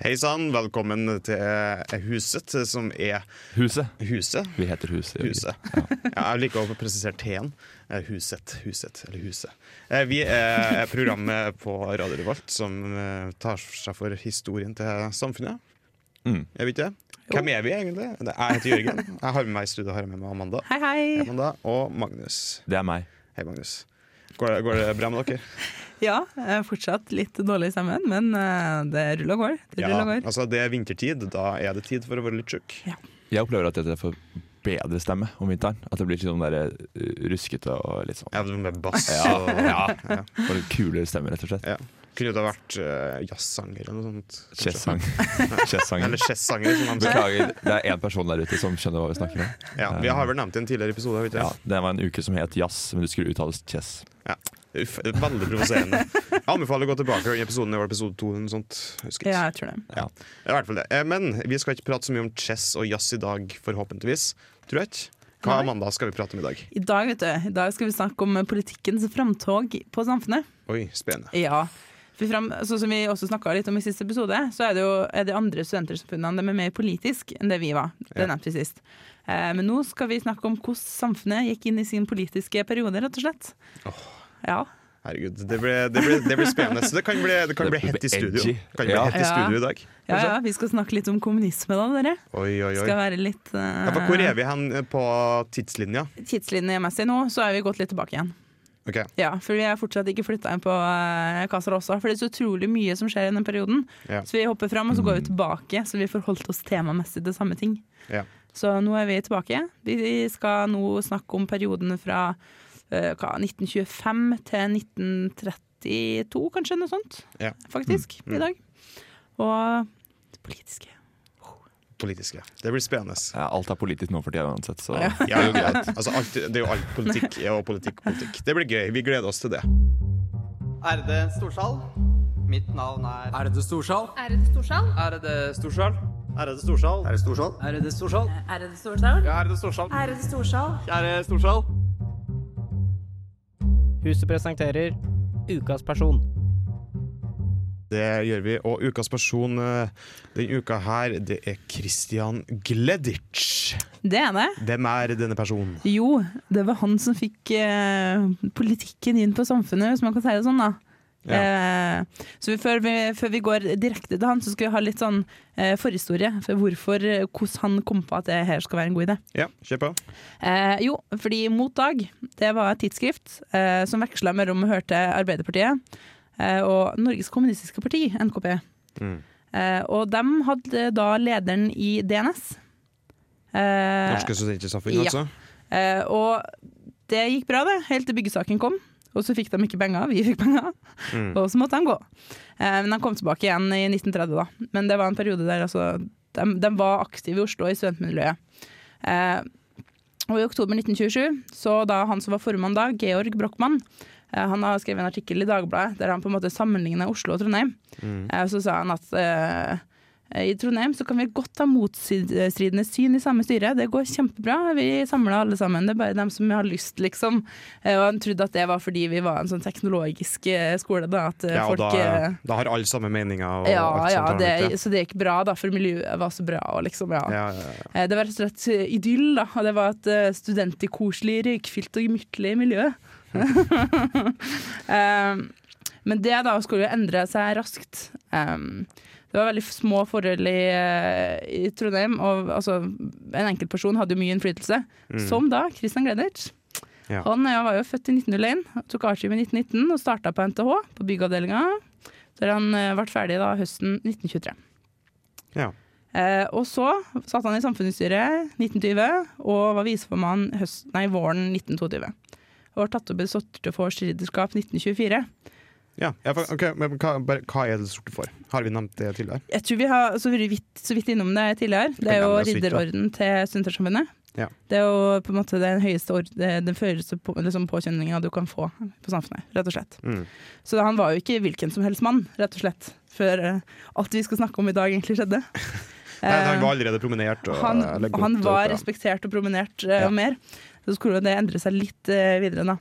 Hei sann, velkommen til Huset, som er Huset. Huset. Vi heter Huset. Huset. Ja, jeg liker å presisere T-en. Eh, Huset, Huset eller Huset. Eh, Vi er programmet på Radio Revolt som eh, tar seg for historien til samfunnet. Mm. Er vi ikke det? Hvem er vi egentlig? Jeg heter Jørgen. Jeg har med meg i studio har jeg med meg Amanda. Hei, hei. Amanda og Magnus. Det er meg. Hei, Magnus. Går det, går det bra med dere? Ja, er fortsatt litt dårlig i stemmen, men eh, det ruller og går. Det ruller og går. altså Det er vintertid. Da er det tid for å være litt sjuk. Jeg opplever at jeg får bedre stemme om vinteren. At det blir sånn der, uh, ruskete og litt sånn Ja, med bass og ja. ja. Og litt kulere stemme, rett og slett. Ja. Kunne det ha vært uh, jazzsanger eller noe sånt? Chess-sanger. Eller chess-sanger, som han sier. Beklager, det er én person der ute som skjønner hva vi snakker om. Ja, vi har vel nevnt det i en tidligere episode. Ja, det? Var en uke som het jazz, men det skulle uttales chess. Uff, det er veldig provoserende. Jeg anbefaler å gå tilbake til den episoden. Det var episode to. eller noe sånt. Husker. Ja, jeg tror det. Ja, i hvert fall det. Eh, Men vi skal ikke prate så mye om chess og jazz i dag, forhåpentligvis. Tror jeg ikke. Hva. Amanda skal vi prate om i dag? I dag, vet du, i dag skal vi snakke om politikkens framtog på samfunnet. Oi, spennende. Ja. For fram, sånn som vi også snakka litt om i siste episode, så er det jo er det andre studentersamfunnene de er mer politisk enn det vi var. Det nevnte vi sist. Eh, men nå skal vi snakke om hvordan samfunnet gikk inn i sin politiske periode, rett og slett. Ja. Herregud, det blir, det blir, det blir spennende. Så det kan bli, det kan Det bli hett i studio. Kan bli Ja. hett i studio i dag. ja, ja, vi skal snakke litt om kommunisme da, dere. Oi, oi, Skal være litt uh... Ja, for hvor er vi hen på tidslinja? Tidslinjemessig nå, så er vi gått litt tilbake igjen. Okay. Ja, For vi er fortsatt ikke flytta inn på uh, Casa Rosa, for det er så utrolig mye som skjer i den perioden. Ja. Så vi hopper fram, og så går vi tilbake, så vi får holdt oss temamessig til samme ting. Ja. Så nå er vi tilbake. Vi skal nå snakke om perioden fra eh, hva, 1925 til 1932, kanskje, noe sånt. Ja. Faktisk, Mm. i dag. Og det politiske. Politiske. Det blir spennende. Ja, alt er politisk nå for tida uansett, så Ja. Ja, det, er altså, alt, det er jo alt politikk er jo politikk, politikk. Det blir gøy. Vi gleder oss til det. Ærede storsal. Mitt navn er Ærede storsal. Ærede storsal. Ærede storsal. Ærede storsal. Ærede storsal. Ærede storsal. Ærede Storsal. Ja, ærede storsal. Ærede storsal. Kjære storsal. Huset presenterer Ukas person. Det gjør vi. Og ukas person eh, denne uka her, det er Christian Gleditsch. Det er det. Hvem er denne personen? Jo, det var han som fikk eh, politikken inn på samfunnet, hvis man kan si det sånn, da. Eh, så vi, før, vi, før vi går direkte til han, så skal vi ha litt sånn eh, forhistorie. For hvorfor, eh, hvordan han kom på at det her skal være en god idé. Ja, kjør på. Eh, jo, fordi Mot Dag det var et tidsskrift eh, som veksla mellom hørte Arbeiderpartiet eh, og Norges Kommunistiske Parti, NKP. Mm. Eh, og de hadde da lederen i DNS. Eh, Norske Studentsamfunn, ja. altså? Eh, og det gikk bra, det, helt til byggesaken kom. Og så fikk de ikke penger, vi fikk penger, Mm. og så måtte de gå. Eh, men de kom tilbake igjen i 1930, da. Men det var en periode der altså, de, de var aktive i Oslo, i studentmiljøet. Eh, og i oktober 1927, så da han som var formann da, Georg Brochmann, eh, han har skrevet en artikkel i Dagbladet der han på en måte sammenligner Oslo og Trondheim. Mm. Eh, så sa han at eh, i Trondheim så kan vi godt ha motstridende syn i samme styre. Det går kjempebra. Vi samler alle sammen. Det er bare dem som har lyst, liksom. Eh, Og han trodde at det var fordi vi var en sånn teknologisk eh, skole, da. At eh, Ja, og folk da, eh, da har alle samme meninger. Og ja, alt ja, sånt, så det gikk bra, da, for miljøet var så bra. Og liksom, ja. Ja, ja, ja. Eh, Det var rett og slett eh, idyll, da. Og det var et eh, studentikoselig, røykfylt og gemyttlig miljø. um, men det da skulle jo endre seg raskt. Um, det var veldig små forhold i, eh, i Trondheim, og altså, en enkeltperson hadde jo mye innflytelse. Som da Christian Gleditsch. Ja. Han var jo født i 1901, tok artium i 1919 og starta på NTH, på byggavdelinga. Der han eh, ble ferdig da høsten 1923. Ja. Eh, og så satt han i samfunnsstyret 1920 og var viseformann våren 1922. Og ble tatt opp i det sorte fårs ridderskap 1924. Ja, ja, for, ok, men hva, bare, hva er det sorte for? Har vi nevnt det tidligere? Jeg tror vi har så vidt, så vidt innom det tidligere. Det er jo ridderorden til Studentersamfunnet. Ja. Det er jo på en måte den høyeste ord, den føreste på, liksom påkjenninga du kan få på samfunnet, rett og slett. Mm. Så han var jo ikke hvilken som helst mann, rett og slett, før eh, alt vi skal snakke om i dag egentlig skjedde. Nei, han Eh, var allerede promenert. Og, han, eller godt han var opp, ja. respektert og promenert uh, Ja. og mer. Så skulle det endre seg litt uh, videre, da.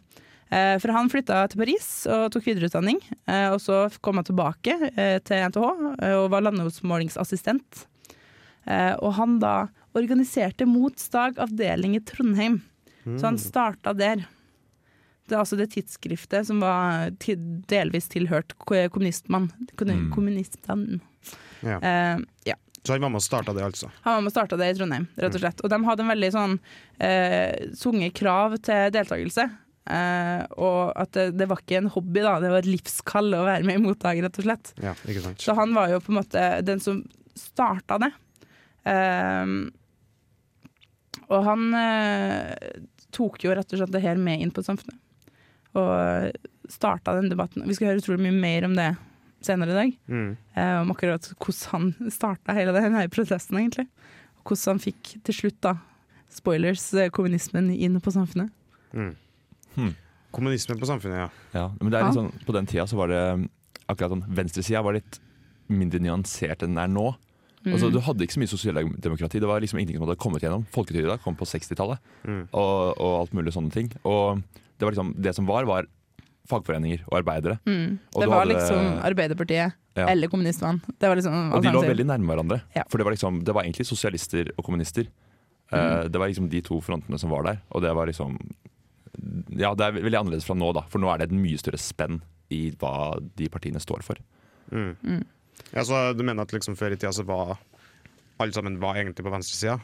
Eh, for han flytta til Paris og tok videreutdanning. Eh, og så kom han tilbake eh, til NTH og var landmålingsassistent. Eh, og han da organiserte Motsdag avdeling i Trondheim. Så han starta der. Det er altså det tidsskriftet som var delvis tilhørt kommunistmann. kommunistmann. Mm. Ja. Eh, ja. Så han var med og starta det, altså. Han var med og starta det i Trondheim, rett og slett. Og de hadde en veldig sånn eh, sunge krav til deltakelse. Eh, og at det, det var ikke en hobby, da, det var et livskall å være med i mottak, rett og slett. Ja, ikke sant? Så han var jo på en måte den som starta det. Uh, og han uh, tok jo rett og slett det her med inn på samfunnet. Og starta den debatten. Vi skal høre utrolig mye mer om det senere i dag. Mm. Om akkurat hvordan han starta hele denne protesten, egentlig. Og hvordan han fikk til slutt, da, spoilers, kommunismen inn på samfunnet. Mm. Hmm. Kommunisme på samfunnet, ja. Ja, men det er litt sånn, på den tida så var det akkurat sånn Venstresida var litt mindre nyansert enn den er nå. Mm. Altså, du hadde ikke så mye sosialdemokrati. Det var liksom ingenting som hadde kommet gjennom. Folketrygda kom på 60-tallet, Mm. og, og alt mulig sånne ting. Og det, var liksom, det som var, var fagforeninger og arbeidere. Mm. Og Det du var hadde- liksom Arbeiderpartiet Ja. eller kommunistene. Liksom Og de lå veldig nærme hverandre. Ja. For det var, liksom, det var egentlig sosialister og kommunister. Mm. Uh, det var liksom de to frontene som var der. Og det var liksom Ja, det er veldig annerledes fra nå, da. For nå er det et mye større spenn i hva de partiene står for. Mm. Mm. Ja, så du mener at liksom før i tida så var alle sammen var egentlig på venstresida?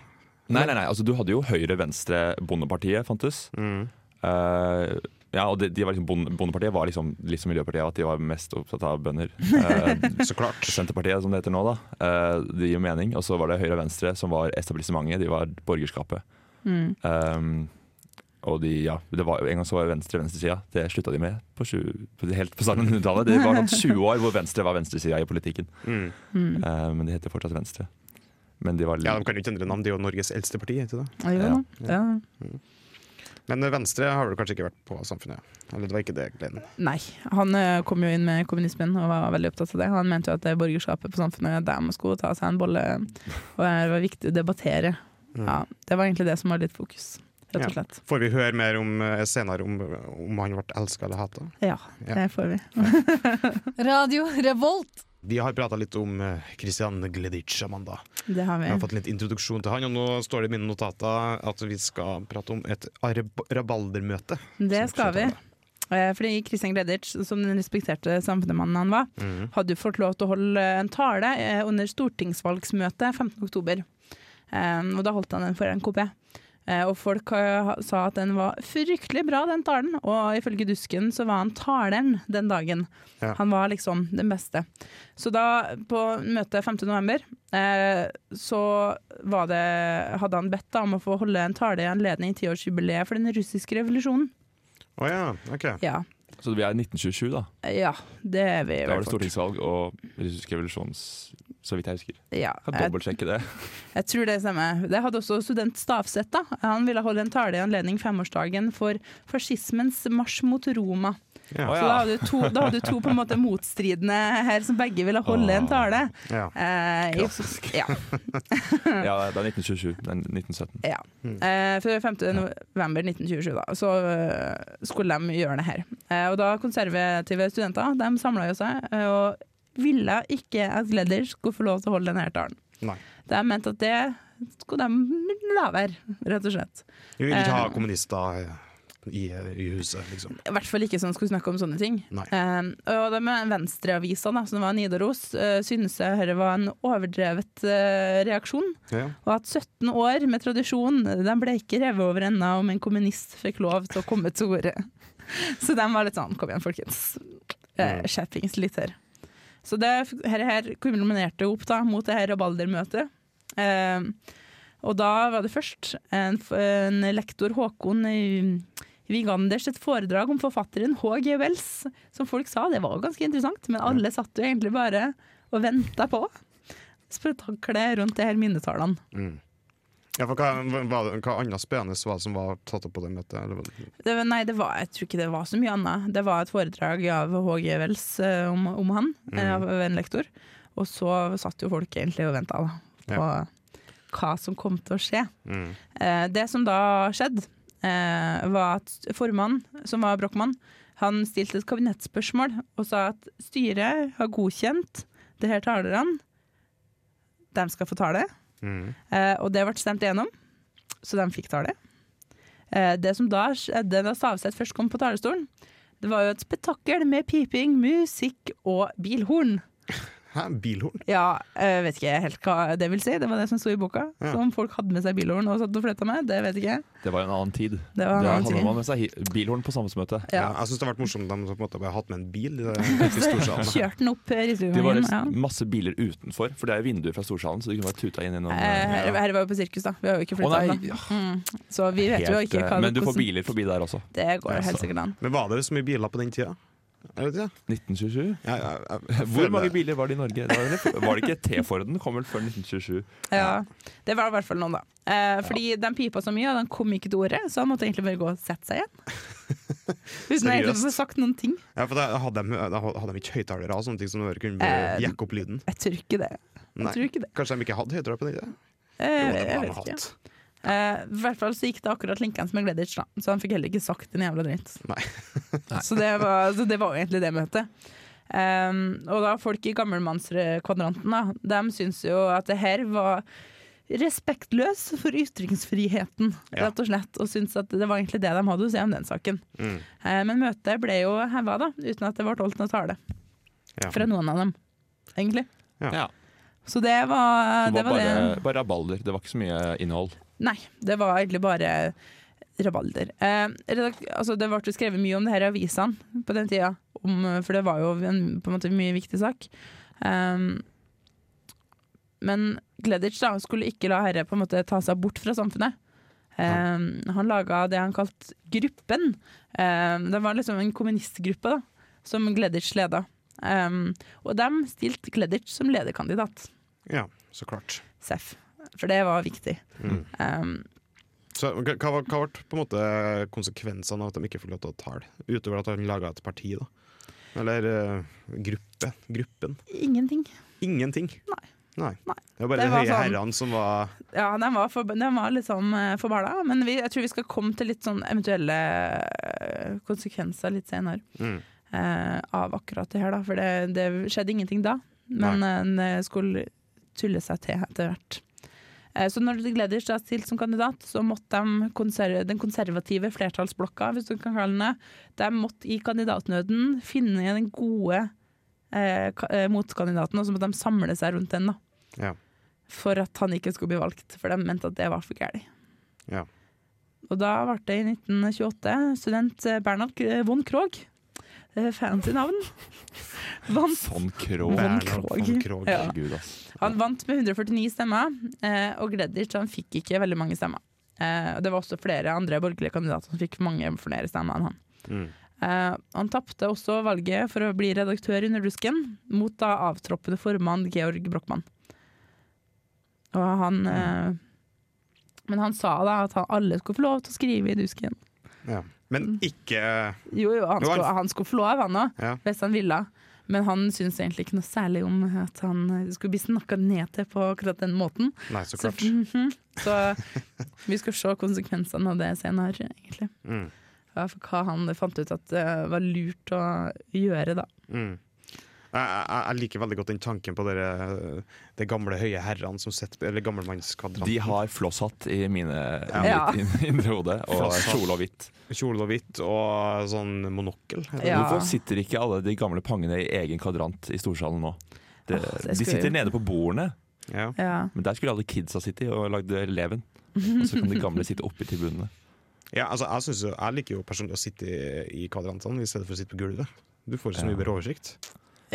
Nei, nei, nei. Altså, du hadde jo Høyre, Venstre, Bondepartiet fantes. Mm. Uh, ja, og de, de var liksom, Bonde- Bondepartiet var liksom litt som Miljøpartiet, at de var mest opptatt av bønder. Uh, Så klart. Senterpartiet, som det heter nå, da. Uh, det gir jo mening. Og så var det Høyre og Venstre, som var etablissementet. De var borgerskapet. Mm. Um, og de, ja, det var, En gang så var Venstre venstresida. Det slutta de med på, 20, på, helt på starten av 100-tallet. Det var noen 20 år hvor Venstre var venstresida i politikken. Mm. Mm. Uh, men de heter fortsatt Venstre. Men de var Ja, De kan jo ikke endre navn, det er jo Norges eldste parti. ikke det? Ja, Ja. da. ja. Men eh, Venstre har vel kanskje ikke vært på Samfunnet? Eller det var ikke det, Glenn? Nei, han eh, kom jo inn med kommunismen og var veldig opptatt av det. Han mente jo at det borgerskapet på samfunnet der man skulle ta seg en bolle, og det var viktig å debattere. Mm. Ja, det var egentlig det som var litt fokus, rett og Ja. Får vi høre mer om eh, senere om, om han ble elska eller hata? Ja, Ja. det får vi. Radio Revolt. Vi har prata litt om eh, Christian Gleditsch, Amanda. Det har Vi vi har fått litt introduksjon til han, og nå står det i mine notater at vi skal prate om et rabaldermøte. Det skal vi. Eh, Fordi Christian Gleditsch, som den respekterte samfunnsmannen han var, Mhm. hadde jo fått lov til å holde en tale under stortingsvalgsmøtet 15. oktober. Um, og da holdt han den for NKP. Eh, og folk sa at den var fryktelig bra, den talen. Og ifølge Dusken så var han taleren den dagen. Ja. Han var liksom den beste. Så da, på møtet 5. november, eh, så var det, hadde han bedt da, om å få holde en tale i anledning tiårsjubileet for den russiske revolusjonen. Å ja, OK. Ja. Så vi er i 1927, da. ja, det er vi Da var det stortingsvalg og russisk revolusjons... Så vidt jeg husker. Ja, Kan dobbeltsjekke det. jeg tror det stemmer. Det hadde også student Stavseth. da. Han ville holde en tale i anledning femårsdagen for fascismens marsj mot Roma. Ja. Så da hadde, du to, da hadde du to på en måte motstridende her som begge ville holde en tale. Ja. Eh, Klassisk. ja, Ja, det er 1927. Det er 1917. ja. Eh, for 5. november 1927 da, så eh, skulle de gjøre det her. Eh, og da konservative studenter de samla seg eh, og ville ikke at Gledder skulle få lov til å holde denne talen. Nei. De mente at det skulle de la være, rett og slett. Vi vil ikke ha Eh. kommunister eh, i, i huset, liksom. I hvert fall ikke som skulle snakke om sånne ting. Eh, og det med Venstreavisa, som var Nidaros, uh, synes jeg dette var en overdrevet eh, reaksjon. Ja. Og at 17 år med tradisjon, de ble ikke revet over enda om en kommunist fikk lov til å komme til orde. Så de var litt sånn, kom igjen folkens, uh, skjerpings litt her. Så det her, her kulminerte opp da, mot det her rabaldermøtet. Eh, og da var det først en, en lektor, Håkon i Viganders, et foredrag om forfatteren H.G. Wells, som folk sa det var ganske interessant, men alle satt jo egentlig bare og venta på spetakkelet rundt det her minnetallene. Mm. Ja, hva, hva, hva annet spennende var det som var tatt opp på det møtet? Det, nei, det var, jeg tror ikke det var så mye annet. Det var et foredrag av HG Wells eh, om, om han, eh, av en lektor. Og så satt jo folk egentlig og venta på hva som kom til å skje. Mm. Eh, det som da skjedde, var at formannen, som var Brochmann, han stilte et kabinettspørsmål og sa at styret har godkjent det her talerne. De skal få tale. Mm. Og det ble stemt igjennom, så de fikk tale. Eh, det som da skjedde da Stavseth først kom på talerstolen, det var jo et spetakkel med piping, musikk og bilhorn. Hæ, bilhorn? Ja, jeg vet ikke helt hva det vil si. Det var det som sto i boka. Ja. Som folk hadde med seg bilhorn og satt og fløyta med, det vet ikke jeg. Det var en annen tid. Det var en annen hadde tid. man med seg bilhorn på samfunnsmøtet. Ja. Ja. jeg syns det har vært morsomt om de på en måte bare har hatt med en bil. Kjørte den opp Det var Ja. masse biler utenfor, for det er vinduer fra storsalen, så du kunne bare tuta inn gjennom Eh, Her, her var jo på sirkus, da. Vi har jo ikke flytta ennå. Mm. Så vi vet jo ikke hva eh, Men du får biler forbi der også. Det går Ja, helt sikkert an. Men var det så mye biler på den tida? Er vet ikke. 1927? Ja, ja, ja, jeg Hvor mange det. biler var det i Norge? Det var, det ikke T-Forden? Kom vel før 1927? Ja, det var i hvert fall noen, da. Eh, fordi den pipa så mye, og den kom ikke til ordet, så han måtte egentlig bare gå og sette seg igjen. Uten egentlig å få sagt noen ting. Ja, for da hadde de, da hadde de ikke høyttalere og sånne ting som bare kunne Eh, jekke opp lyden? Jeg tror ikke det. Jeg Nei. tror ikke det. Kanskje de ikke hadde høyttalere på den tida? Eh, Jo, det jeg må de vet hatt. ikke. Eh, I hvert fall så gikk det akkurat linkens med Gleditch, da. så han fikk heller ikke sagt en jævla dritt. Nei. så, det var, så det var egentlig det møtet. Um, og da folk i gammelmannskvadranten, da, de syns jo at det her var respektløs for ytringsfriheten, Ja. rett og slett. Og syntes at det var egentlig det de hadde å si om den saken. Mm. Uh, men møtet ble jo heva, da, uten at det ble holdt noe tale Ja. fra noen av dem, egentlig. Ja. Ja. Så det var Det det. var Var bare, det. bare rabalder. Det var ikke så mye innhold. Nei, det var egentlig bare rabalder. Eh, altså, det ble skrevet mye om det her i avisene på den tida, om, for det var jo en på en måte mye viktig sak. Eh, men Gleditsch da, skulle ikke la herre på en måte ta seg bort fra samfunnet. Eh, han laga det han kalte Gruppen. Um, det var liksom en kommunistgruppe da, som Gleditsch leda. Um, og de stilte Gleditch som lederkandidat. ja, så klart. Seff. For det var viktig. Mm. Um, Så hva, hva var- hva ble konsekvensene av at de ikke fikk lov til å tale? Utover at han laga et parti, da? Eller uh, gruppe? Gruppen? ingenting. Ingenting? Nei. Nei. Nei. Det var bare Det de høye sånn- herrene som var Ja, de var, for, de var litt sånn uh, forbala, men vi, jeg tror vi skal komme til litt sånn eventuelle uh, konsekvenser litt senere mm. av akkurat det her, da. For det, det skjedde ingenting da, men det skulle tulle seg til etter hvert. Eh, Så når Gleditsch da stilte som kandidat, så måtte de konser den konservative flertallsblokka, hvis du kan kalle den det, de måtte i kandidatnøden finne den gode eh, eh, motkandidaten, og så måtte de samle seg rundt den. da Ja. for at han ikke skulle bli valgt, for de mente at det var for galt. Ja. Og da ble det i 1928 student eh, Bernhard von Krogh, fancy navn, vant. Von Krogh. Von Krogh. Ja. Han vant med 149 stemmer, eh, og Gleditsch han fikk ikke veldig mange stemmer. Eh, det var også flere andre borgerlige kandidater som fikk mange flere stemmer enn han. Mm. Eh, han tapte også valget for å bli redaktør i Underdusken, mot da avtroppende formann Georg Brochmann. Og han eh, Men han sa da at han, alle skulle få lov til å skrive i Dusken. Ja. Men ikke Jo, jo, han Jo, han- skulle, han skulle få lov, han òg, Ja. hvis han ville. Men han syntes egentlig ikke noe særlig om at han eh, skulle bli snakka ned til på akkurat den måten. Nei, så Så, klart. -hmm. så vi skal se konsekvensene av det senere, egentlig. Mm. Ja, for hva han fant ut at det var lurt å gjøre, da. Mm. Jeg, jeg, jeg liker veldig godt den tanken på dere, de gamle høye herrene som sitter Eller gammelmannskvadranten. De har flosshatt i mine Ja. indre hode, og kjole og hvitt. Kjole og hvitt og sånn monokkel. Ja. Hvorfor sitter ikke alle de gamle pangene i egen kvadrant i storsalen nå? Det, oh, de sitter nede på bordene, Ja. Ja. men der skulle alle kidsa sitte og lagd leven. Og så kan de gamle sitte oppi tribunene. Ja, altså, jeg, synes jo, jeg liker jo personlig å sitte i, i kvadrantene i stedet for å sitte på gulvet. Du får så Ja. mye bedre oversikt,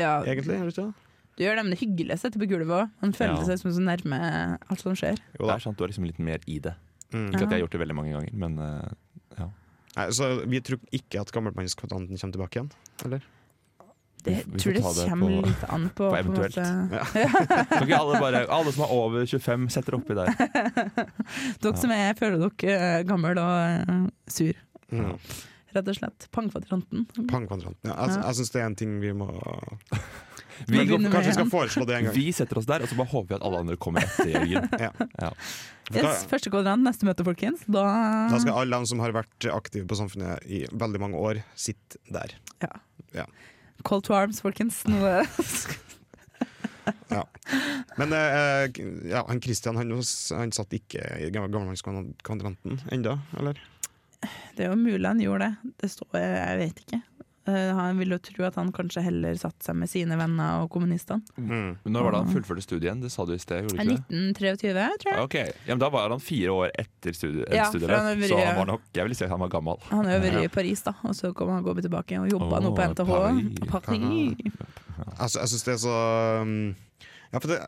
ja. egentlig. gjør du ikke det? Du gjør det, men det er hyggelig å sitte på gulvet òg. Man føler Ja. seg som så nærme alt som skjer. Jo Det da. er sant, Du er liksom litt mer i det. Mm. Ikke at jeg har gjort det veldig mange ganger, men eh, Nei, så vi tror ikke at gammelmannskvadranten kommer tilbake igjen? Eller? Det Vi- vi tror det ta det kommer på- litt an på, på på en eventuelt. måte. Kan ikke alle, bare, alle som er over 25, setter oppi der. Dere som er, føler dere eh, gammel og eh, sur, Mm. Rett og slett. Pangkvadranten. Pangkvadranten. Ja. Jeg, Ja. jeg syns det er en ting vi må Vi, vi Kanskje vi skal foreslå det en gang. vi setter oss der, og så bare håper vi at alle andre kommer etter Jørgen. Ja. Yes, første kvadrant, neste møte, folkens. Da, Da skal alle de som har vært aktive på Samfunnet i veldig mange år, sitte der. Ja. Call to arms, folkens. Nå er Men eh, ja, han Christian han, han satt ikke i gammelmannskvadranten ennå, eller? Det er jo mulig han gjorde det. Det står, jeg vet ikke. Eh, han ville jo tro at han kanskje heller satte seg med sine venner og kommunistene. Mm. Men Når var det han fullførte studiet igjen? Det sa du i sted, gjorde du ikke det? 1923, tror jeg. Okay. ja, men Da var han fire år etter studiet, Ja, studiet han så han var nok, jeg vil si at han var gammel. Han har jo vært i Paris, da, og så kom han gå tilbake og jobba nå på NTH. Paris. Paris. Altså, jeg syns det er så um, Ja, for det,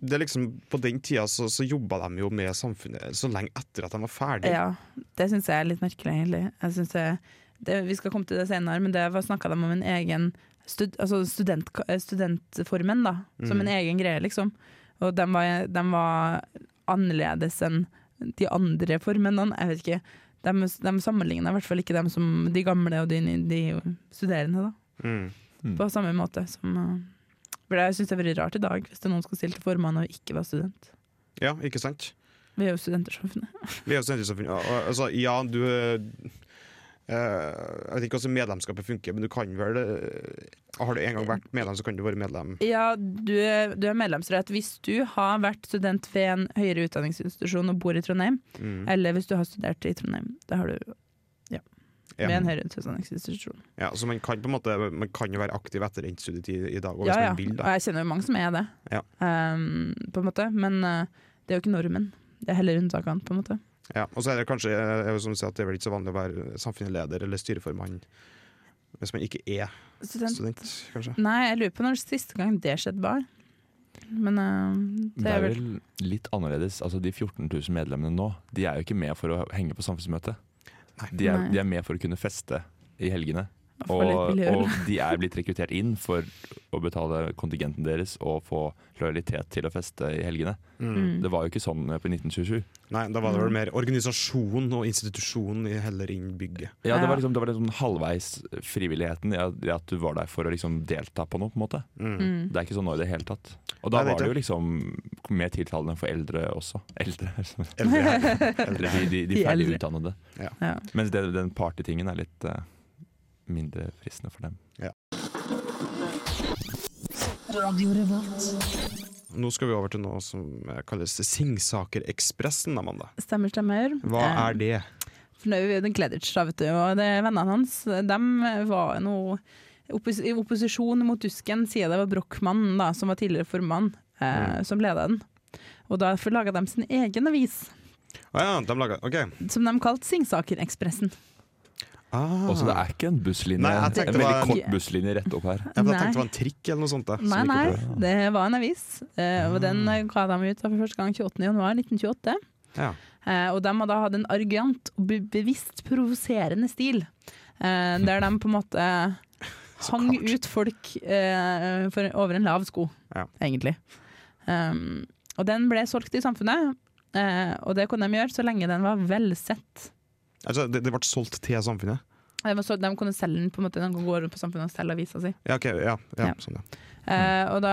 det er liksom På den tida så, så jobba de jo med samfunnet så lenge etter at de var ferdige. Ja, det syns jeg er litt merkelig, egentlig. Jeg synes jeg, det, vi skal komme til det senere, men det snakka de om en egen stud, altså student, studentformen, da. Som en Mm. egen greie, liksom. Og de var, de var annerledes enn de andre formene. Jeg vet ikke. De, de sammenligna i hvert fall ikke dem som de gamle og de, de studerende, da. Mm. På samme måte som uh, For jeg syns det er veldig rart i dag, hvis det er noen skal stille til formann og ikke være student. Ja, ikke sant? Vi er jo studentersamfunnet. Vi er jo Studentersamfunnet. og- Altså, ja, du uh, Jeg vet ikke hvordan medlemskapet funker, men du kan vel uh, Har du en gang vært medlem, så kan du være medlem. Ja, du er, du er medlemsrett hvis du har vært student ved en høyere utdanningsinstitusjon og bor i Trondheim, Mm. eller hvis du har studert i Trondheim. Det har du Ja. med en høyere utdanningsinstitusjon. Ja, så man kan på en måte Man kan jo være aktiv etter endt studietid i dag, og hvis Ja, ja. man vil. Og jeg kjenner jo mange som er det, Ja. um, på en måte. Men uh, det er jo ikke normen. Det er heller unntakene, på en måte. Ja, og så er det kanskje eh, jeg vil som sier, at det er vel ikke så vanlig å være samfunnsleder eller styreformann hvis man ikke er Student. student, kanskje. Nei, jeg lurer på når siste gang det skjedde var. Men uh, det Det er vel litt annerledes. Altså De 14 000 medlemmene nå, de er jo ikke med for å henge på samfunnsmøte. De er, de er med for å kunne feste i helgene. Og, og de er blitt rekruttert inn for å betale kontingenten deres og få lojalitet til å feste i helgene. Mm. Det var jo ikke sånn på 1927. Nei, da var det vel mer organisasjon og institusjon i- heller inn bygget. Ja, Det var liksom, det var liksom halvveis frivilligheten i at- at du var der for å liksom delta på noe. på en måte Mm. Mm. Det er ikke sånn nå i det hele tatt. Og da Nei, det var det jo liksom mer tiltalende for eldre også. Eldre, Eldre eldre. De, de, de ferdig utdannede. Ja. Mens det, den partytingen er litt eh, mindre fristende for dem. Ja. Nå skal vi over til noe som kalles Singsakerekspressen, Amanda. Stemmer, stemmer. Hva Eh, er det? For nå er den Gleditsch, da, vet du, og det er vennene hans. De var nå oppos i opposisjon mot Dusken, siden det var Brochmann, da, som var tidligere formann, eh, som leda den. Og derfor laga de sin egen avis, Å ja, de laget, OK. som de kalte Singsakerekspressen. Ah. Og så det er ikke en busslinje, Nei, en veldig var kort busslinje rett opp her. Ja, jeg tenkte det var en trikk eller noe sånt. Da, Nei, nei, det var en avis, Uh, og den eh, ga de ut for første gang 28. januar 1928. Ja. Uh, og de hadde hatt en arrogant og be bevisst provoserende stil, uh, der de på en måte hang ut folk eh, for, over en lav sko, Ja. egentlig. Um, og den ble solgt i samfunnet, eh, og det kunne de gjøre så lenge den var velsett. Altså, det, det ble solgt til samfunnet? De, så, de kunne selge den på en måte, de kunne gå rundt på samfunnet og selge avisa si. Ja, okay, ja, ja, Ja. sånn, ja. Eh, og da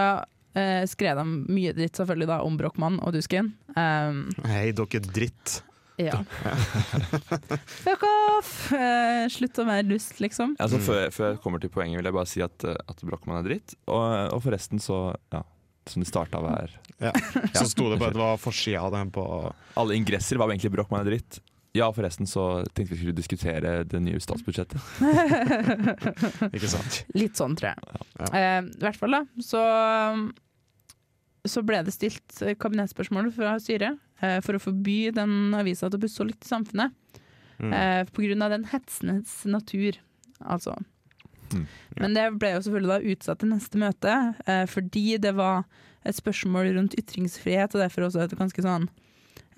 eh, skrev de mye dritt selvfølgelig da om Brochmann og Dusken. Um, Hei, dere dritt. ja. Fuck off! Eh, slutt å være dust, liksom. Altså, Mm. før, før jeg kommer til poenget, vil jeg bare si at, eh, at Brochmann er dritt. Og, og forresten så Ja, som de starta hver Ja. Så sto det på at det var forsida av den på Alle ingresser var egentlig Brochmann er dritt. Ja, forresten så tenkte vi skulle diskutere det nye statsbudsjettet. Ikke sant? Litt sånn, tror jeg. Ja. Eh, I hvert fall, da. Så, så ble det stilt kabinettspørsmål fra styret eh, for å forby den avisa til å bli solgt i samfunnet. Mm. Eh, av den hetsenes natur, altså. Mm, ja. Men det ble jo selvfølgelig da utsatt til neste møte, eh, fordi det var et spørsmål rundt ytringsfrihet, og derfor også et ganske sånn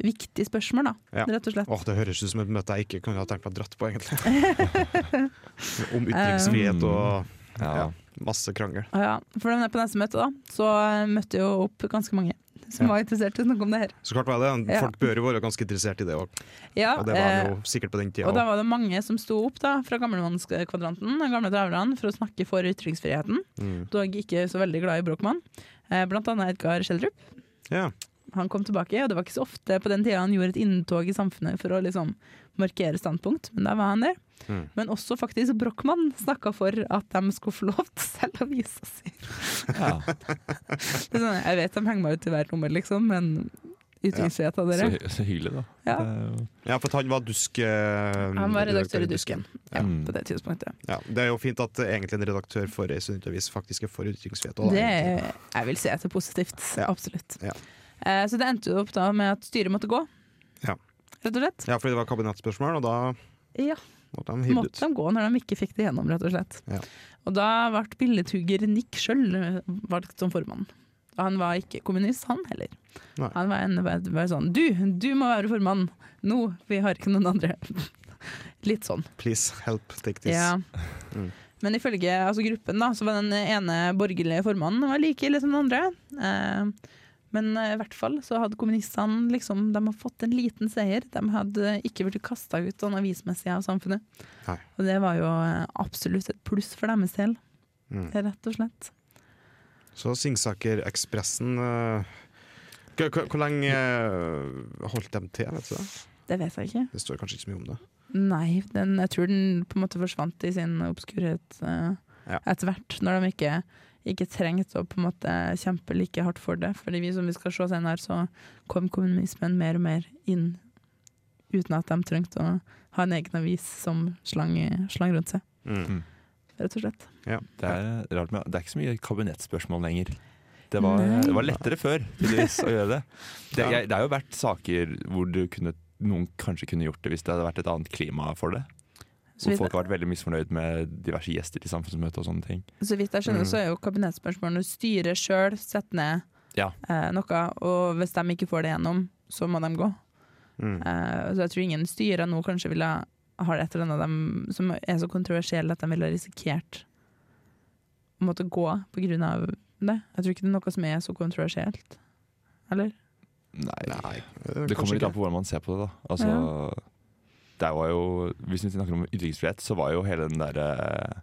viktig spørsmål, da, Ja. rett og slett. Åh, det høres ut som et møte jeg ikke kunne ha tenkt meg dratt på, egentlig. Om ytringsfrihet og Ja. Ja. Masse krangel. Ja, for på neste møte da, så eh, møtte jo opp ganske mange som Ja. var interessert i å snakke om det her. Så klart var det. Ja. Folk bør jo være ganske interessert i det òg. Ja, Og det var eh, jo sikkert på den tida. Og da var det mange som sto opp da, fra gamlemannskvadranten, gamle traverne, for å snakke for ytringsfriheten. Mm. Dog ikke så veldig glad i Brochmann. Eh, Blant annet Edgar Schjelderup. Ja. Han kom tilbake, og det var ikke så ofte på den tida han gjorde et inntog i samfunnet for å liksom markere standpunkt, men der var han der. Mm. Men også faktisk Brochmann snakka for at de skulle få lov til selv å vise seg. Ja. Er sånn, Jeg vet de henger meg ut i hvert nummer, liksom, men ytringsfrihet av dere. Så, så hyggelig, da. Ja. Ja, for han var dusk... eh, Han var redaktør i Dusken ja, Mm. på det tidspunktet. Ja, det er jo fint at eh, egentlig en redaktør for ei studentavis faktisk er for ytringsfrihet. også, Det jeg vil si at det er positivt. Ja. Absolutt. Eh, så det endte jo opp da med at styret måtte gå. Ja. Rett og slett. Ja, fordi det var kabinettspørsmål, og da Ja, måtte de hive måtte ut. de gå når de ikke fikk det gjennom, rett og slett. Ja. Og da ble billedhugger Nick sjøl valgt som formann. Og han var ikke kommunist, han heller. Nei. Han var en bare, bare sånn Du, du må være formann! Nå, vi har ikke noen andre. Litt sånn. Please help take this. Ja. Mm. Men ifølge altså, gruppen da, så var den ene borgerlige formannen var like ille som den andre. Eh, men eh, i hvert fall så hadde kommunistene liksom, de har fått en liten seier. De hadde ikke blitt kasta ut sånn avismessig av samfunnet. Nei. Og det var jo eh, absolutt et pluss for deres del, Mm. rett og slett. Så Singsaker-Ekspressen eh, hvor, lenge holdt de til, vet du det? Det vet jeg ikke. Det står kanskje ikke så mye om det. Nei, den, jeg tror den på en måte forsvant i sin obskurhet uh, Ja. etter hvert, når de ikke, ikke trengte å på en måte kjempe like hardt for det. Fordi vi som vi skal se senere, så kom kommunismen mer og mer inn uten at de trengte å ha en egen avis som slang, slang rundt seg, Mm. rett og slett. Det er rart med Det er ikke så mye kabinettspørsmål lenger. Det var, det var lettere før tydeligvis å gjøre det. Det, det har jo vært saker hvor du kunne, noen kanskje kunne gjort det hvis det hadde vært et annet klima for det. Så Hvor vidt, folk har vært veldig misfornøyd med diverse gjester til samfunnsmøte og sånne ting. så vidt jeg skjønner, Mm. så er jo kabinettspørsmålene styret sjøl setter ned Ja. eh, noe, og hvis de ikke får det gjennom, så må de gå. Mm. Eh, så jeg tror ingen styrer nå kanskje ville ha et eller annet dem som er så kontroversielt at de ville risikert å måtte gå på grunn av det. Jeg tror ikke det er noe som er så kontroversielt. Eller? Nei, Nei, det kanskje kommer litt an på hvordan man ser på det. da Altså, det var jo, Hvis vi snakker om ytringsfrihet, så var jo hele den derre eh,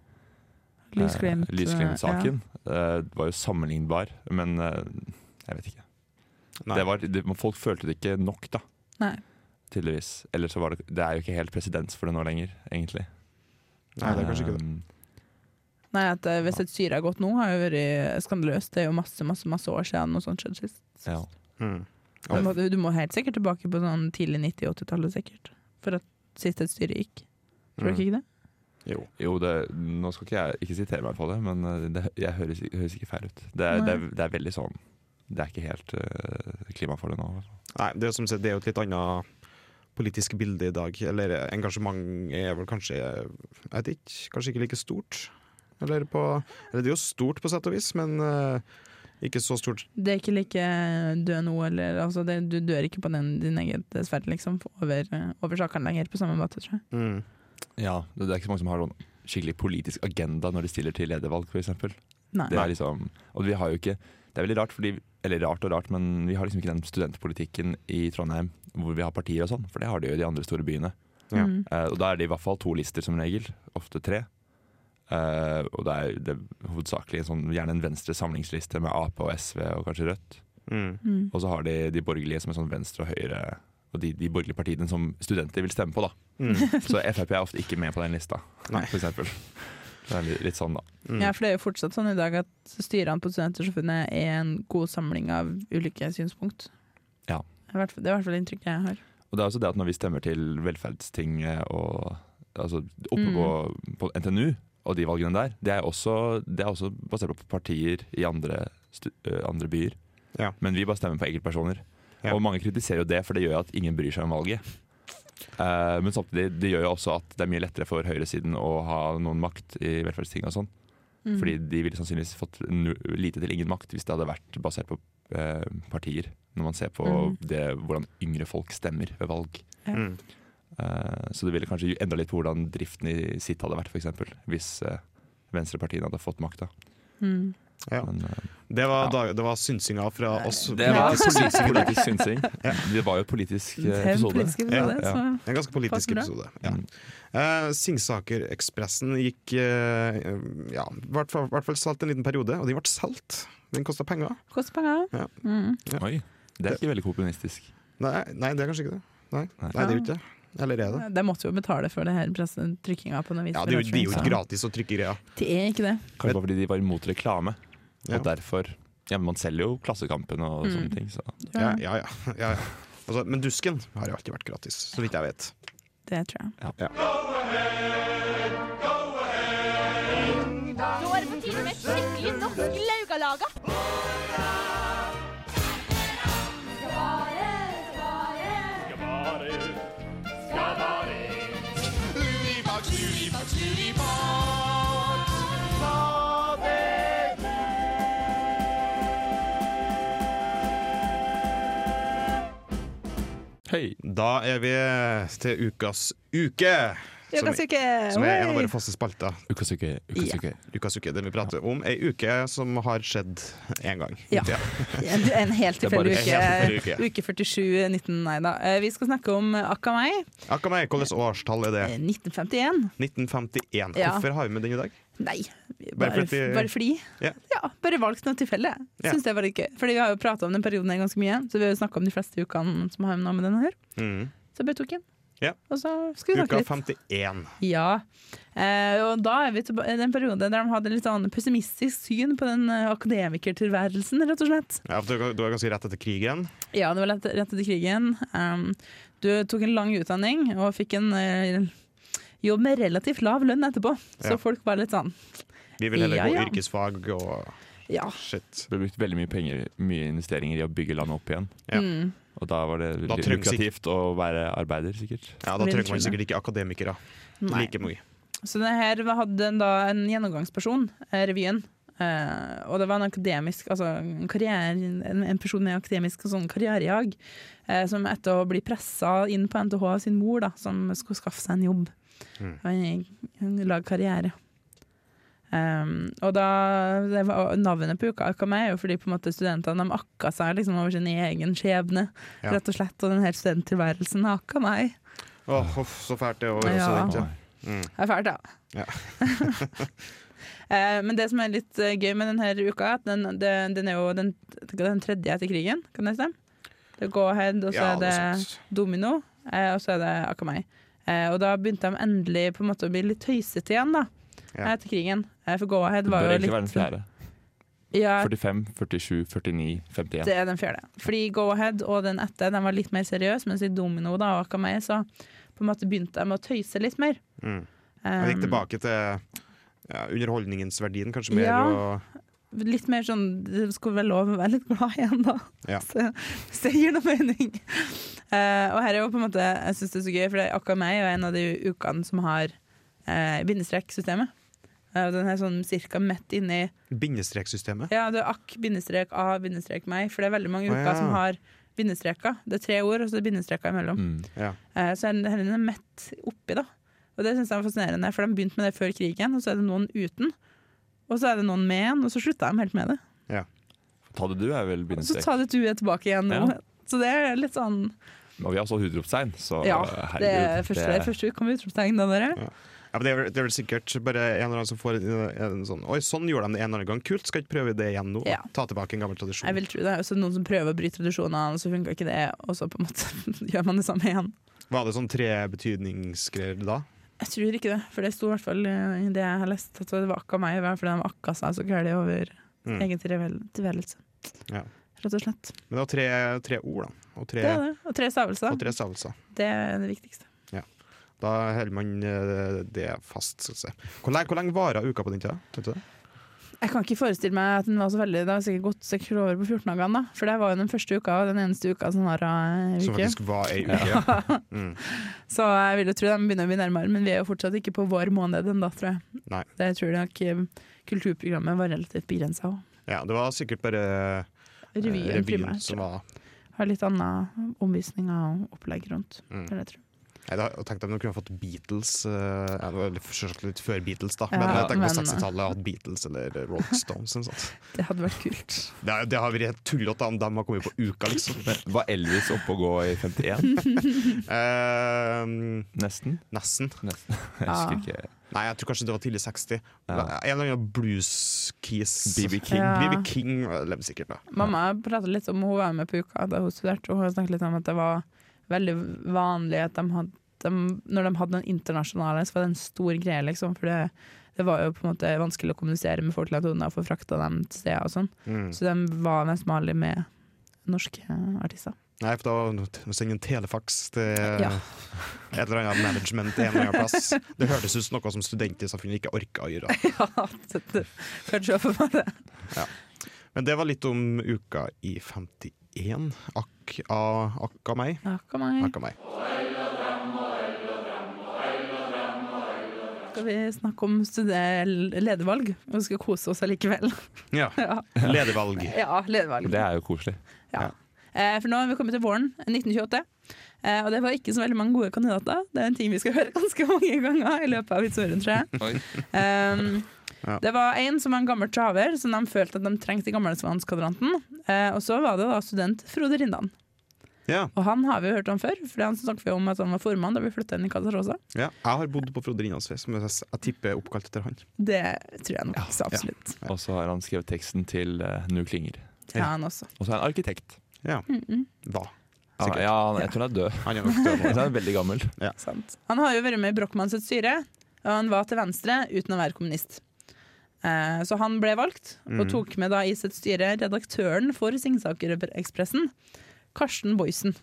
Lysglimt-saken eh, var jo sammenlignbar, men eh, jeg vet ikke. Det var, det, folk følte det ikke nok, da. Nei. Tydeligvis. Eller så var det Det er jo ikke helt presedens for det nå lenger, egentlig. Nei, det er kanskje ikke det. Um, Nei, at eh, Hvis et styre har gått nå, har jo vært skandaløst. Det er jo masse masse, masse år siden noe sånt skjedde sist. ja. Mm. Du må, du må helt sikkert tilbake på sånn tidlig 90-80-tallet sikkert, for at sist et styre gikk. Tror du Mm. ikke det? Jo. Jo, det, nå skal ikke jeg ikke sitere meg på det, men uh, det jeg høres, høres ikke feil ut. Det er, det, er, det er veldig sånn Det er ikke helt uh, klima for det nå. Nei, det er, som sagt, det er jo et litt annet politisk bilde i dag. Eller engasjement er vel kanskje Jeg vet ikke, kanskje ikke like stort. Eller, på, eller det er jo stort på sett og vis, men eh, ikke så stort. Det er ikke like dø nå, eller altså det, Du dør ikke på den, din egen sferd, liksom, over, over sakene lenger på samme måte, tror jeg. Mm. Ja, det, er ikke så mange som har noen skikkelig politisk agenda når de stiller til ledervalg, f.eks. Nei. Det er liksom Og vi har jo ikke Det er veldig rart, fordi Eller rart og rart, men vi har liksom ikke den studentpolitikken i Trondheim hvor vi har partier og sånn, for det har de jo i de andre store byene. Ja. Mm. Uh, og da er det i hvert fall to lister som regel, ofte tre. Eh, og det er, det er hovedsakelig en sånn, gjerne en venstre samlingsliste med Ap og SV og kanskje Rødt. Mm. Mm. Og så har de de borgerlige som er sånn venstre og høyre, og de, de borgerlige partiene som studenter vil stemme på. da. Mm. Så Frp er ofte ikke med på den lista, Nei. for eksempel. Det er litt, litt sånn, da. Mm. Ja, for det er jo fortsatt sånn i dag at styrene på Studentersamfunnet er en god samling av ulike synspunkt. Ja. I hvert fall- Det er i hvert fall inntrykket jeg har. Og det er også det at når vi stemmer til velferdstinget og altså, oppe Mm. på, på NTNU og de valgene der, det er også, det er også basert på partier i andre, andre byer. Ja. Men vi bare stemmer på enkeltpersoner. Ja. Og mange kritiserer jo det, for det gjør jo at ingen bryr seg om valget. Uh, men samtidig det gjør jo også at det er mye lettere for høyresiden å ha noen makt i velferdsting og sånn. Mm. Fordi de ville sannsynligvis fått lite til ingen makt hvis det hadde vært basert på uh, partier. Når man ser på Mm. det, hvordan yngre folk stemmer ved valg. Mm. Eh, så det ville kanskje endra litt på hvordan driften i sitt hadde vært, f.eks. Hvis, eh, venstrepartiene hadde fått makta. Mm. Ja. Men, eh, Det var, Ja. det var synsinga fra oss. det var politisk politisk, synsing synsing. Det var jo politisk episode. politisk episode, Ja, ja. En ganske politisk episode. Ja. Uh, Singsakerekspressen Singsaker-ekspressen gikk eh, ja, i hvert fall, hvert fall solgt en liten periode, og de ble solgt. Den kosta penger. koster penger. Ja. Mm. Oi, det er ikke veldig kommunistisk. Nei, nei, det er kanskje ikke det. Nei, Nei. nei det er jo ikke det. Eller er det? De måtte jo betale for det her trykkinga på noe vis. Ja, det er jo, ikke gratis å trykke greia. Det er ikke det. Kanskje bare fordi de var imot reklame. Ja. Og derfor Ja, men man selger jo Klassekampen og Mm. sånne ting. Så. Ja, ja, ja. ja, ja. Altså, men Dusken har jo alltid vært gratis, så vidt jeg vet. Det tror jeg. Nå Hei! Da er vi til ukas uke. Som, uke! som er en av våre faste spalter. Ukas uke. Ukas Ja. uke. Ukas uke, Den vi prater om ei uke som har skjedd én gang. Ja. En, en helt tilfeldig uke. uke. Uke 47, 19, nei da. Eh, Vi skal snakke om Akamei. Akamei, hvilket årstall er det? eh, 1951. 1951. Hvorfor har vi med den i dag? Nei, Bare bare, fordi- fordi. Ja. bare valgt noe tilfeldig. Ja. Syns det var litt gøy. Fordi vi har jo prata om den perioden her ganske mye, så vi har jo snakka om de fleste ukene som har noe med den å gjøre. Mm. Så jeg bare tok den. Ja. Og så skal vi snakke Uka litt. 51. Ja. Eh, og da er vi i den perioden der de hadde litt sånn pessimistisk syn på den eh, akademikertilværelsen, rett og slett. Ja, for du var ganske rett etter krigen. Ja, det var rett, rett etter krigen. Um, du tok en lang utdanning og fikk en eh, jobb med relativt lav lønn etterpå. Så Ja. folk var litt sånn Vi vil heller Ja, gå ja. yrkesfag og ja. shit. Det ble brukt veldig mye penger, mye investeringer i å bygge landet opp igjen. Ja. Mm. Og da var det Da lukrativt å være arbeider, sikkert. Ja, Da trenger man sikkert ikke akademikere Nei. like mye. Så det her hadde da en gjennomgangsperson, eh, revyen. Uh, og det var en akademisk altså en, karriere, en, en person med akademisk sånn karrierejag, uh, som etter å bli pressa inn på NTH av sin mor, da, som skulle skaffe seg en jobb. Mm. Han, han lager karriere. Um, og da, det var, Navnet på uka Akamai er jo fordi på en måte studentene de akka seg liksom over sin egen skjebne. Ja. Rett og slett, Og den her studenttilværelsen akka meg. Åh, oh, så fælt det være Ja. student. mm. Det er fælt, da. Ja. Eh, Men det som er litt eh, gøy med denne uka, at den, den, den er jo den, den tredje etter krigen, kan det stemme? Det er Go-Ahead, og så Ja, er det sånt. Domino, eh, og så er det Akamai. Eh, og da begynte de endelig på en måte å bli litt tøysete igjen, da. Ja. Etter krigen. Eh, for Go-Ahead Det var bør jo egentlig være den litt fjerde. ja, 45, 47, 49, 51. det er den fjerde. Fordi Go-Ahead og den etter den var litt mer seriøs, mens i Domino da, og Akamei så på en måte begynte de å tøyse litt mer. Mm. Jeg gikk Um, tilbake til ja, underholdningens verdien, kanskje mer. Ja. Og, litt mer sånn Det skulle være lov å være litt glad igjen, da. Ja. Så, hvis det gir noe mening. Uh, og her er jo på en måte Jeg syns det er så gøy, for Akamai er jo en av de ukene som har uh, bindestreksystemet. Uh, den er sånn cirka midt inni bindestreksystemet. Ja, det er akk, bindestrek, a, bindestrek, meg. For det er veldig mange uker uker ja. som har bindestreker. Det er tre ord, og så er det bindestreker imellom. Mm. Ja. uh, så er den er midt oppi, da. Og det syns jeg er fascinerende, for de begynte med det før krigen, og så er det noen uten. Og så er det noen med en, og så slutta de helt med det. Ta det du er vel Og så tar ta det du er tilbake igjen nå. Ja. Så det er litt sånn Og vi har også utropstegn, så Ja, herregud. det er første, det første uke med utropstegn, da, dere. Ja. Ja, men det, er, det er vel sikkert bare en eller annen som får en, en sånn Oi, sånn gjorde de det en eller annen gang. Kult, skal ikke prøve det igjen nå? Ja. Ta tilbake en gammel tradisjon. Jeg vil tro det er også noen som prøver å bryte tradisjonene, og så funka ikke det, og så på en måte gjør man det samme igjen. Var det sånn tre betydningsgreier da? Jeg tror ikke det, for det sto i hvert fall eh, i det jeg har lest, at det var akka meg, fordi de akka seg så gærent over Mm. egen tilværelse. Ja. Rett og slett. Men det var tre, tre ord, da. Og tre, Det er det. Og tre stavelser. og tre stavelser. Det er det viktigste. Da holder man eh, det fast. Skal vi si. Hvor lenge, hvor lenge varer uka på den tida? Vet du det? Jeg kan ikke forestille meg at den var så veldig Det har sikkert gått seks år på 14 dager, da. For det var jo den første uka og den eneste uka som var uke. Som faktisk var ei uke. Mm. Så jeg vil jo tro de begynner å bli nærmere, men vi er jo fortsatt ikke på vår måned ennå, tror jeg. Nei. Det tror jeg nok eh, kulturprogrammet var relativt begrensa òg. Ja, det var sikkert bare eh, Revyen, revyen primært. som var Har litt annen omvisninger og opplegg rundt. Mm. Det jeg tro. Jeg hadde tenkt at de kunne fått Beatles. eh, ja, det var litt- før Beatles, da. Ja, Men jeg tenker på 60-tallet hadde Beatles eller Rolling Stones. eller sånt. Det hadde vært kult. Det, det har vært helt tullete om de har kommet på uka, liksom. Var Elvis oppe og gå i 51? uh, Nesten? nesten. Nesten. Jeg Ja. husker ikke. Nei, jeg tror kanskje det var tidlig 60. Ja. En eller annen blues-keys. BB King. Ja. BB King eh, levde sikkert, da. Mamma prata litt om hun var med på uka da hun studerte, og hun snakket litt om at det var veldig vanlig at de hadde de, Når de hadde noen internasjonale, så var det en stor greie, liksom. For det, det var jo på en måte vanskelig å kommunisere med folk langt unna og få frakta dem til steder og sånn. Mm. Så de var mest vanlig med norske artister. Nei, for da må sende en telefaks til Ja. et eller annet management en eller annen plass. Det hørtes ut som noe som studenter i samfunnet ikke orka å gjøre. ja, det det, jo for meg det. Men det var litt om uka i 51. Akk av akk av meg. Akk av meg. Akk av meg. Skal vi snakke om stude- ledervalg? Vi skal kose oss allikevel. Ja. Ja, Ledervalg. ja ledervalg. Det er jo koselig. Eh, for nå har vi kommet til våren 1928. Eh, og det var ikke så veldig mange gode kandidater. Det er en ting vi skal høre ganske mange ganger i løpet av historien, tror jeg. Um, Ja. Det var en som var en gammel traver, som de følte at de trengte i Gamlesvanskvadranten. Eh, og så var det da student Frode Rindan. Ja. Og han har vi hørt om før, for han snakket vi om at han var formann da vi flytta inn i Casa Rosa. ja. Jeg har bodd på Frode Rindans fest, som jeg jeg tipper er oppkalt etter han. Det tror jeg nok så absolutt. Og så har han skrevet teksten til uh, Nu klinger. Ja, han også. Og så er han arkitekt. Ja. Mm -mm. Ja, Sikkert. ja, han- jeg tror han er død. Han er nok død han er veldig gammel. Sant. Han har jo vært med i Brochmanns styre, og han var til venstre uten å være kommunist. Eh, så han ble valgt, og Mhm. tok med da i sitt styre redaktøren for Singsaker-ekspressen, Karsten Boysen.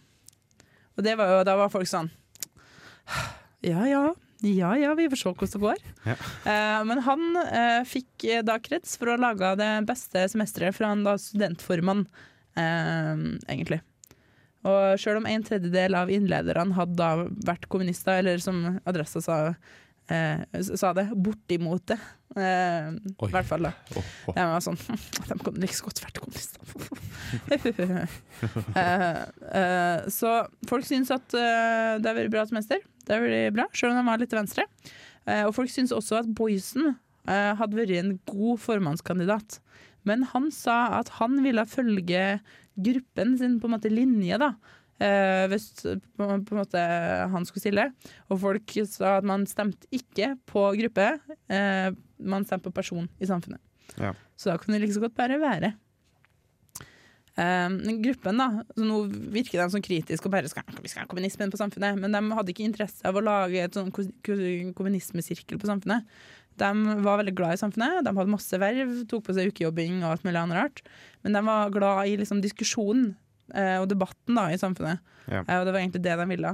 Og det var jo, da var folk sånn Ja ja, ja ja, vi får se hvordan det går. Ja. Eh, men han eh, fikk da krets for å ha laga det beste semesteret fra en da studentformann, eh, egentlig. Og sjøl om en tredjedel av innlederne hadde da vært kommunister, eller som Adressa sa, sa det, bortimot det. Eh, I hvert fall da. Oh, oh. Jeg var sånn De kunne like så godt vært kommunister. eh, eh, så folk syns at eh, det har vært bra semester. Det har vært bra, Selv om de var litt til venstre. Eh, og folk syns også at Boysen eh, hadde vært en god formannskandidat. Men han sa at han ville følge gruppen sin på en måte linje, da. Eh, hvis på, på måte han skulle stille. Og folk sa at man stemte ikke på gruppe, eh, man stemte på person i samfunnet. Ja. Så da kan det like så godt bare være. Eh, gruppen da, så Nå virker de sånn kritiske og bare skal, vi skal ha kommunismen på samfunnet, men de hadde ikke interesse av å lage et sånn ko- ko- kommunismesirkel på samfunnet. De var veldig glad i samfunnet, de hadde masse verv, tok på seg ukejobbing og alt mulig annet rart. Men de var glad i liksom, diskusjonen og debatten da, i samfunnet. Ja. Eh, og det var egentlig det de ville.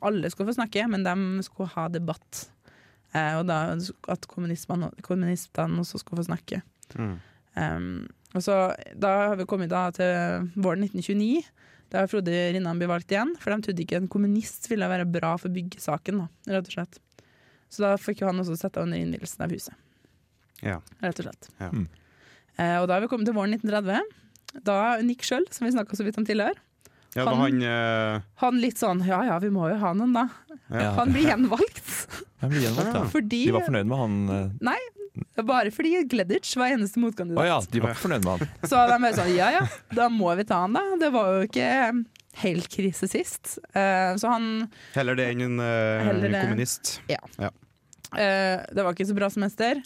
Alle skulle få snakke, men de skulle ha debatt. Eh, og da at kommunistene kommunistene også skulle få snakke. Mm. Um, og så, da har vi kommet da til våren 1929. Da har Frode Rinnan blitt valgt igjen, for de trodde ikke en kommunist ville være bra for byggesaken. Da, rett og slett. Så da fikk jo han også sette under innvielsen av huset. Ja. Rett og slett. Ja. Mm. Uh, og da har vi kommet til våren 1930. Da Nick sjøl, som vi snakka så vidt om tidligere, Ja, Han- han eh, han litt sånn ja ja, vi må jo ha noen, da. Ja. Han blir gjenvalgt. Han blir gjenvalgt, ja. Fordi, De var fornøyd med han. Nei, bare fordi Gleditsch var eneste motkandidat. Å ja, de var fornøyd med han. Så de bare sånn, ja ja, da må vi ta han da. Det var jo ikke helt krise sist. Eh, så han Heller det enn en, eh, kommunist. Ja. eh, Det var ikke så bra semester.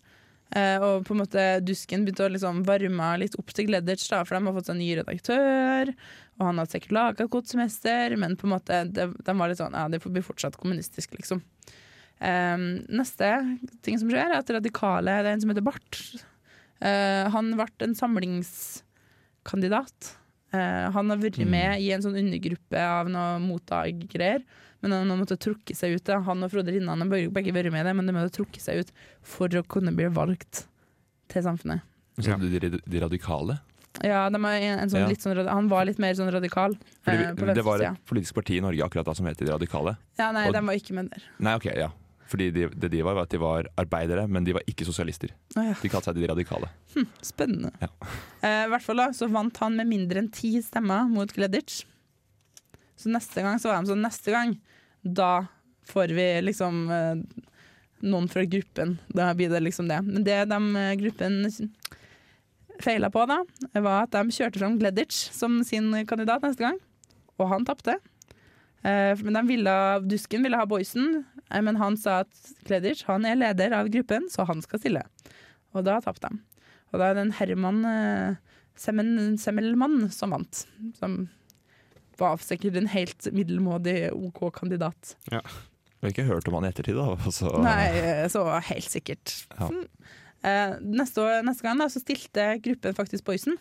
Eh, og på en måte dusken begynte å liksom varme litt opp til da, for de har fått seg ny redaktør. Og han hadde sikkert laga et godt semester, men på en måte de, de var litt sånn Ja, det blir fortsatt kommunistisk, liksom. Eh, neste ting som skjer, er at radikale Det er en som heter Barth. Uh, han ble en samlingskandidat. Uh, han har vært Mm. med i en sånn undergruppe av noe mottak-greier. Men han måtte trukke seg ut. da. Han og Frode Rinnan har begge vært med i det, men de måtte trukke seg ut for å kunne bli valgt til samfunnet. Så de, de, de radikale. Ja, de er en, en sånn, Ja. litt sånn, Han var litt mer sånn radikal Fordi eh, på det var et politisk parti i Norge akkurat da som het De radikale. Ja, nei, og- de var ikke med der. Nei, ok, ja. Fordi de, det de var, var at de var arbeidere, men de var ikke sosialister. Å ja, De kalte seg De radikale. spennende. Ja. Eh, I hvert fall da, så vant han med mindre enn ti stemmer mot Gleditsch. Så neste gang så var de sånn Neste gang, da får vi liksom eh, noen fra gruppen. Da blir det liksom det. Men det de eh, gruppen feila på, da, var at de kjørte fram Gleditsch som sin kandidat neste gang, og han tapte. Eh, men de ville, Dusken ville ha Boysen, men han sa at Gleditch han er leder av gruppen, så han skal stille. Og da tapte de. Og da er det en Herman Semmelmann som vant. Som var sikkert en helt middelmådig OK kandidat. Ja. Jeg har ikke hørt om han i ettertid, da. Så, Nei, eh, så helt sikkert. Ja. Mm. Eh, neste, år, neste gang da, så stilte gruppen faktisk Boysen,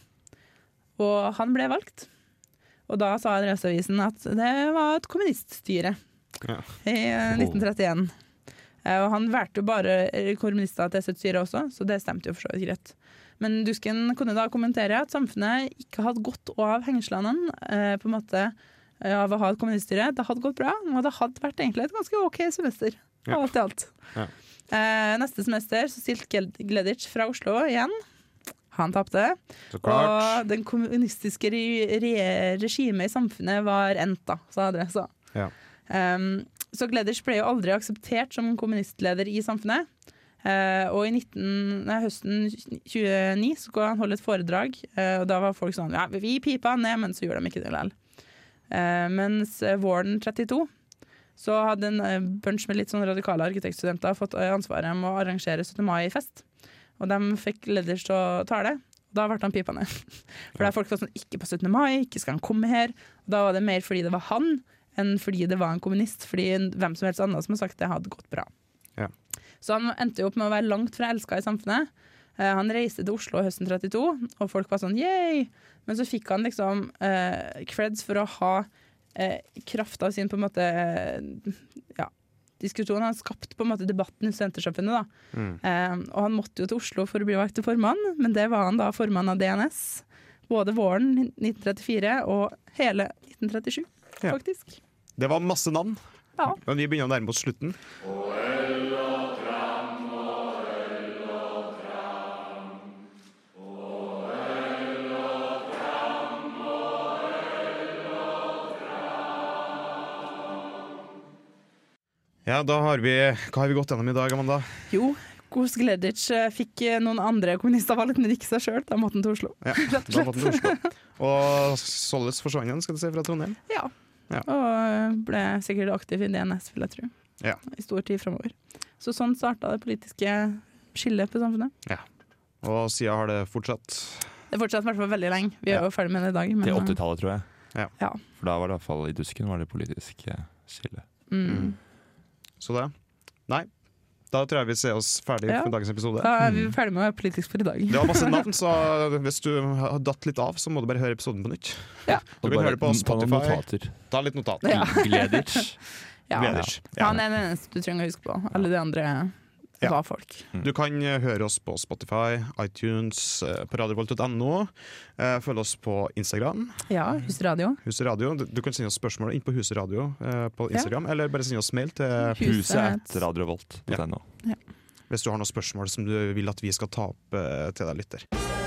og han ble valgt. Og da sa Adresseavisen at det var et kommuniststyre Ja. i eh, 1931. Eh, og han valgte jo bare kommunister til sitt styre også, så det stemte jo for så vidt greit. Men Dusken kunne da kommentere at samfunnet ikke hadde gått av hengslene eh, på en måte eh, av å ha et kommuniststyre. Det hadde gått bra, og det hadde vært egentlig et ganske OK semester. Ja. Alt i alt. Ja. Eh, neste semester så stilte Gleditsch fra Oslo igjen. Han tapte. Og den kommunistiske re re regimet i samfunnet var endt, da, sa Adressa. Ja. Um, så Gleditsch ble jo aldri akseptert som kommunistleder i samfunnet. Eh, og i 19, nei, høsten 29 så skulle han holde et foredrag, eh, og da var folk sånn Ja, vi pipa han ned, men så gjorde de ikke det likevel. Uh, mens eh, våren 32 så hadde en eh, bunch med litt sånn radikale arkitektstudenter fått eh, ansvaret med å arrangere 17. mai-fest. Og de fikk leders til å tale. Og Da ble han pipa ned. For da folk var sånn Ikke på 17. mai, ikke skal han komme her. Og da var det mer fordi det var han, enn fordi det var en kommunist. Fordi hvem som helst annen som har sagt det, hadde gått bra. Ja. Så han endte jo opp med å være langt fra elska i samfunnet. Eh, han reiste til Oslo høsten 32, og folk var sånn yay! Men så fikk han liksom eh, creds for å ha eh, krafta sin på en måte eh, ja, diskusjon. Han har skapt på en måte debatten i studentersamfunnet. da. Mm. Eh, og han måtte jo til Oslo for å bli valgt til formann, men det var han da formann av DNS. Både våren 1934 og hele 1937, Ja. faktisk. Det var masse navn, Ja. men vi begynner å nærme oss slutten. Ja, da har vi Hva har vi gått gjennom i dag, Amanda? Jo, Kos Gleditsch eh, fikk eh, noen andre kommunister valgt, men ikke seg sjøl. Da måtte han til Oslo. Ja, Rett og da måtte han til. Oslo. Og således forsvant han, skal du si, fra Trondheim. Ja. Ja. Og eh, ble sikkert aktiv i DNS, vil jeg tro. Ja. I stor tid framover. Så sånn starta det politiske skillet på samfunnet. Ja. Og siden har det fortsatt. Det fortsatte i hvert fall veldig lenge. Vi er Ja. jo ferdig med det i dag. Men, Til eh, 80-tallet, tror jeg. Ja. Ja. For da var det i hvert fall i dusken var det politisk skille. mm. Så det Nei. Da tror jeg vi ser oss ferdig Ja. med dagens episode. Da er vi ferdig med politisk for i dag. Det var masse navn, så hvis du har datt litt av, så må du bare høre episoden på nytt. Ja. Du kan høre på Spotify. Ta litt notater. Ja. Gleditsch. Ja. Gleditsch. Ja. Han er den eneste du trenger å huske på. Alle de andre Ja. var folk. Du kan eh, høre oss på Spotify, iTunes, eh, på radiovolt.no. Eh, Følg oss på Instagram, Ja, Husradio. Huset Radio. Du kan sende oss spørsmål inn på Huset Radio på Instagram, eller bare sende oss mail til Huset Ja. hvis du har noen spørsmål som du vil at vi skal ta opp til deg lytter.